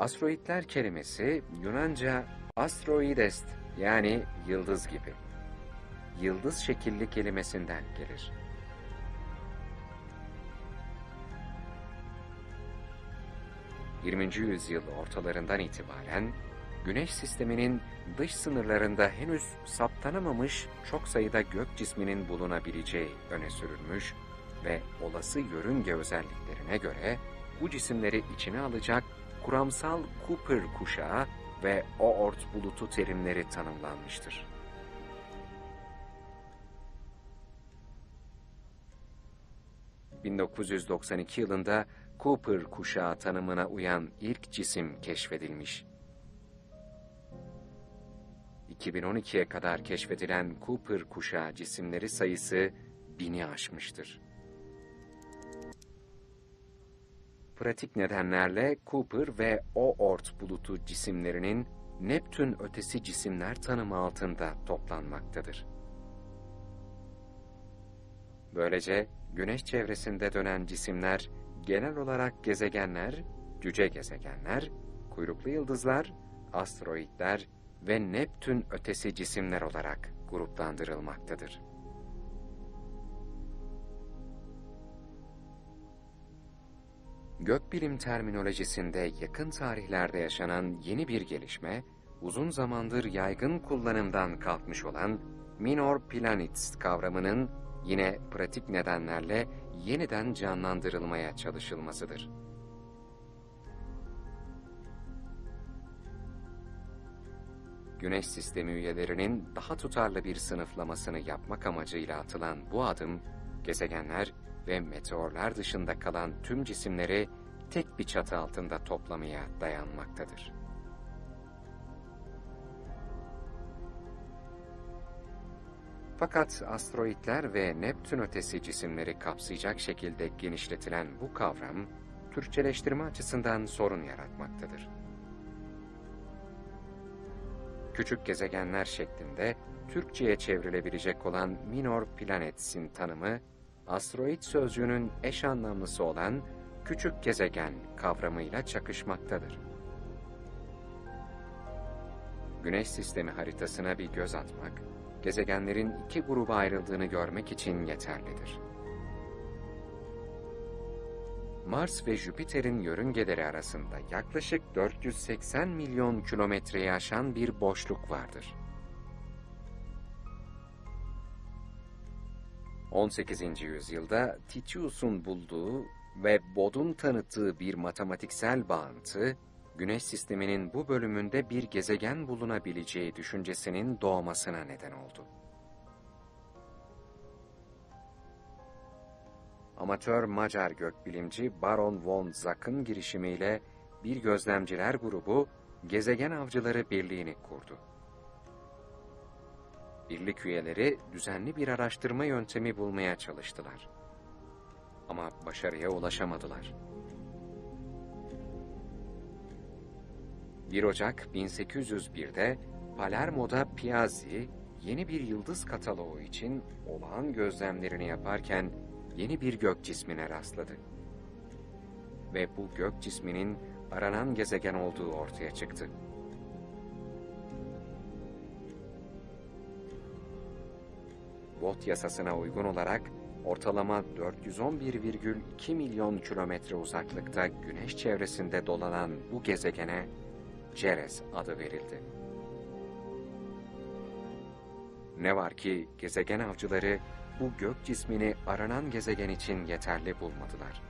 Asteroidler kelimesi Yunanca astroidest yani yıldız gibi. Yıldız şekilli kelimesinden gelir. ...20. yüzyıl ortalarından itibaren... ...Güneş sisteminin dış sınırlarında henüz saptanamamış... ...çok sayıda gök cisminin bulunabileceği öne sürülmüş... ...ve olası yörünge özelliklerine göre... ...bu cisimleri içine alacak kuramsal Cooper kuşağı ve Oort bulutu terimleri tanımlanmıştır. ...1992 yılında Cooper kuşağı tanımına uyan ilk cisim keşfedilmiş. 2012'ye kadar keşfedilen Cooper kuşağı cisimleri sayısı bini aşmıştır. Pratik nedenlerle Cooper ve Oort bulutu cisimlerinin Neptün ötesi cisimler tanımı altında toplanmaktadır. Böylece Güneş çevresinde dönen cisimler genel olarak gezegenler, cüce gezegenler, kuyruklu yıldızlar, asteroidler ve Neptün ötesi cisimler olarak gruplandırılmaktadır. Gökbilim terminolojisinde yakın tarihlerde yaşanan yeni bir gelişme, uzun zamandır yaygın kullanımdan kalkmış olan minor planets kavramının yine pratik nedenlerle yeniden canlandırılmaya çalışılmasıdır. Güneş sistemi üyelerinin daha tutarlı bir sınıflamasını yapmak amacıyla atılan bu adım, gezegenler ve meteorlar dışında kalan tüm cisimleri tek bir çatı altında toplamaya dayanmaktadır. Fakat asteroidler ve Neptün ötesi cisimleri kapsayacak şekilde genişletilen bu kavram, Türkçeleştirme açısından sorun yaratmaktadır. Küçük gezegenler şeklinde Türkçe'ye çevrilebilecek olan minor planets'in tanımı, asteroid sözcüğünün eş anlamlısı olan küçük gezegen kavramıyla çakışmaktadır. Güneş sistemi haritasına bir göz atmak, gezegenlerin iki gruba ayrıldığını görmek için yeterlidir. Mars ve Jüpiter'in yörüngeleri arasında yaklaşık 480 milyon kilometreyi aşan bir boşluk vardır. 18. yüzyılda Titius'un bulduğu ve Bode'un tanıttığı bir matematiksel bağıntı, Güneş sisteminin bu bölümünde bir gezegen bulunabileceği düşüncesinin doğmasına neden oldu. Amatör Macar gökbilimci Baron von Zach'ın girişimiyle bir gözlemciler grubu Gezegen Avcıları Birliği'ni kurdu. Birlik üyeleri düzenli bir araştırma yöntemi bulmaya çalıştılar. Ama başarıya ulaşamadılar. 1 Ocak 1801'de Palermo'da Piazzi yeni bir yıldız kataloğu için olağan gözlemlerini yaparken yeni bir gök cismine rastladı. Ve bu gök cisminin aranan gezegen olduğu ortaya çıktı. Watt yasasına uygun olarak ortalama 411,2 milyon kilometre uzaklıkta Güneş çevresinde dolanan bu gezegene Ceres adı verildi. Ne var ki gezegen avcıları bu gök cismini aranan gezegen için yeterli bulmadılar.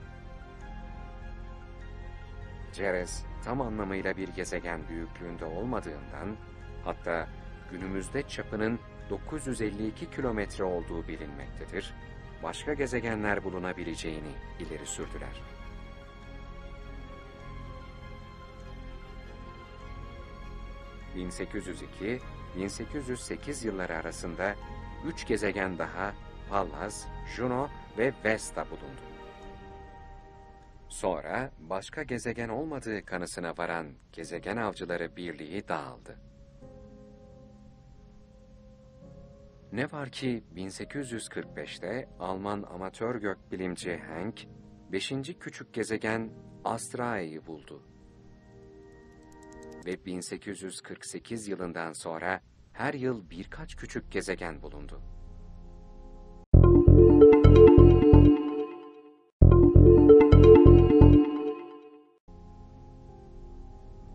Ceres tam anlamıyla bir gezegen büyüklüğünde olmadığından, hatta günümüzde çapının 952 kilometre olduğu bilinmektedir, başka gezegenler bulunabileceğini ileri sürdüler. ...1802-1808 yılları arasında üç gezegen daha Pallas, Juno ve Vesta bulundu. Sonra başka gezegen olmadığı kanısına varan Gezegen Avcıları Birliği dağıldı. Ne var ki 1845'te Alman amatör gökbilimci Henk, 5. küçük gezegen Astrae'yi buldu. ve 1848 yılından sonra her yıl birkaç küçük gezegen bulundu.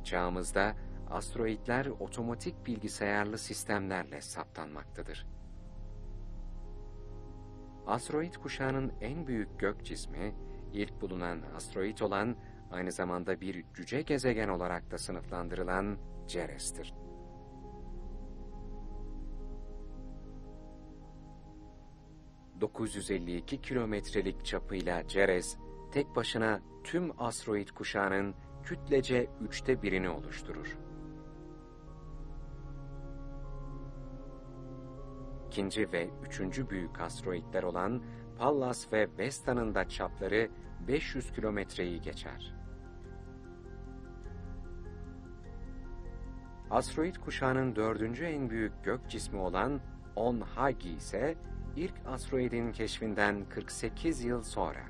Çağımızda asteroidler otomatik bilgisayarlı sistemlerle saptanmaktadır. Asteroid kuşağının en büyük gök cismi, ilk bulunan asteroid olan, aynı zamanda bir cüce gezegen olarak da sınıflandırılan Ceres'tir. ...952 kilometrelik çapıyla Ceres, tek başına tüm asteroid kuşağının kütlece üçte birini oluşturur. İkinci ve üçüncü büyük asteroidler olan Pallas ve Vesta'nın da çapları 500 kilometreyi geçer. Asteroid kuşağının dördüncü en büyük gök cismi olan On-Hagi ise ilk asteroidin keşfinden 48 yıl sonra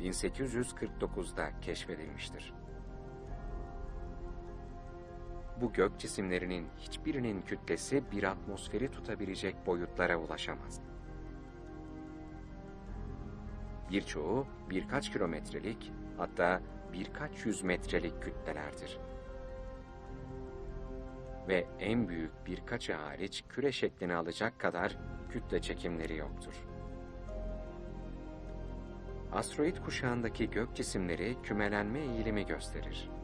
1849'da keşfedilmiştir. Bu gök cisimlerinin hiçbirinin kütlesi bir atmosferi tutabilecek boyutlara ulaşamaz. Birçoğu birkaç kilometrelik hatta birkaç yüz metrelik kütlelerdir. Ve en büyük birkaçı hariç küre şeklini alacak kadar kütle çekimleri yoktur. Asteroid kuşağındaki gök cisimleri kümelenme eğilimi gösterir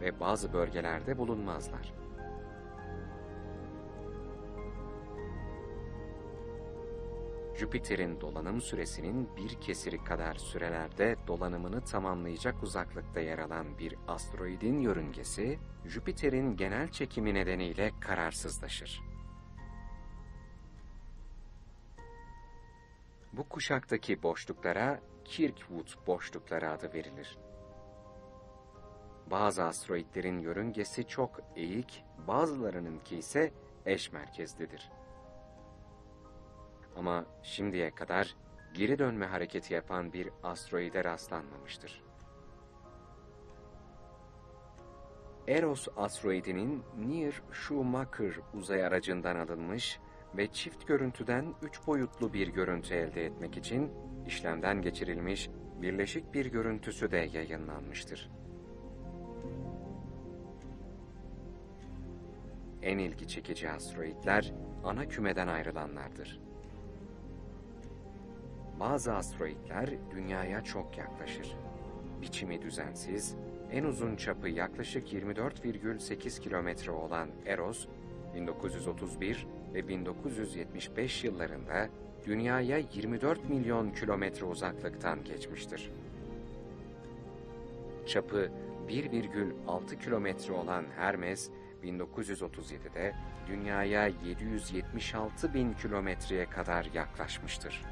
ve bazı bölgelerde bulunmazlar. Jüpiter'in dolanım süresinin bir kesiri kadar sürelerde dolanımını tamamlayacak uzaklıkta yer alan bir asteroidin yörüngesi, Jüpiter'in genel çekimi nedeniyle kararsızlaşır. Bu kuşaktaki boşluklara Kirkwood boşlukları adı verilir. Bazı asteroidlerin yörüngesi çok eğik, bazılarınınki ise eş merkezlidir. Ama şimdiye kadar geri dönme hareketi yapan bir asteroide rastlanmamıştır. Eros asteroidinin Near-Schumacher uzay aracından alınmış ve çift görüntüden üç boyutlu bir görüntü elde etmek için işlemden geçirilmiş birleşik bir görüntüsü de yayınlanmıştır. En ilgi çekici asteroidler ana kümeden ayrılanlardır. Bazı asteroidler dünyaya çok yaklaşır. Biçimi düzensiz, en uzun çapı yaklaşık 24,8 kilometre olan Eros, 1931 ve 1975 yıllarında dünyaya 24 milyon kilometre uzaklıktan geçmiştir. Çapı 1,6 kilometre olan Hermes, 1937'de dünyaya 776 bin kilometreye kadar yaklaşmıştır.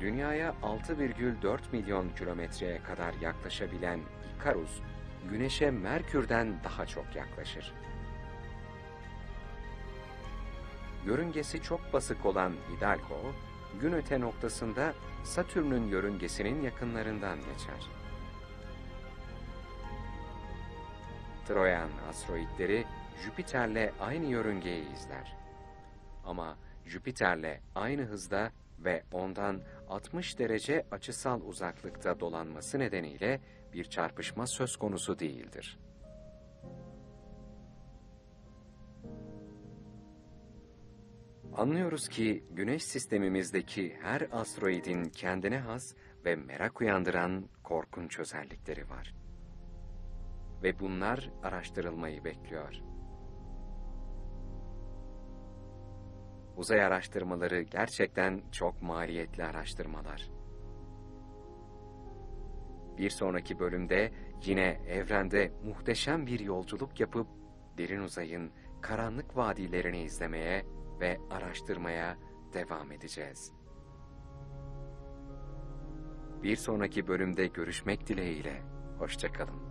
Dünyaya 6,4 milyon kilometreye kadar yaklaşabilen Ikarus, Güneş'e Merkür'den daha çok yaklaşır. Yörüngesi çok basık olan Hidalgo, gün öte noktasında Satürn'ün yörüngesinin yakınlarından geçer. Troyan asteroidleri Jüpiter'le aynı yörüngeyi izler. Ama Jüpiter'le aynı hızda ve ondan 60 derece açısal uzaklıkta dolanması nedeniyle bir çarpışma söz konusu değildir. Anlıyoruz ki Güneş sistemimizdeki her asteroidin kendine has ve merak uyandıran korkunç özellikleri var. Ve bunlar araştırılmayı bekliyor. Uzay araştırmaları gerçekten çok maliyetli araştırmalar. Bir sonraki bölümde yine evrende muhteşem bir yolculuk yapıp derin uzayın karanlık vadilerini izlemeye ve araştırmaya devam edeceğiz. Bir sonraki bölümde görüşmek dileğiyle. Hoşçakalın.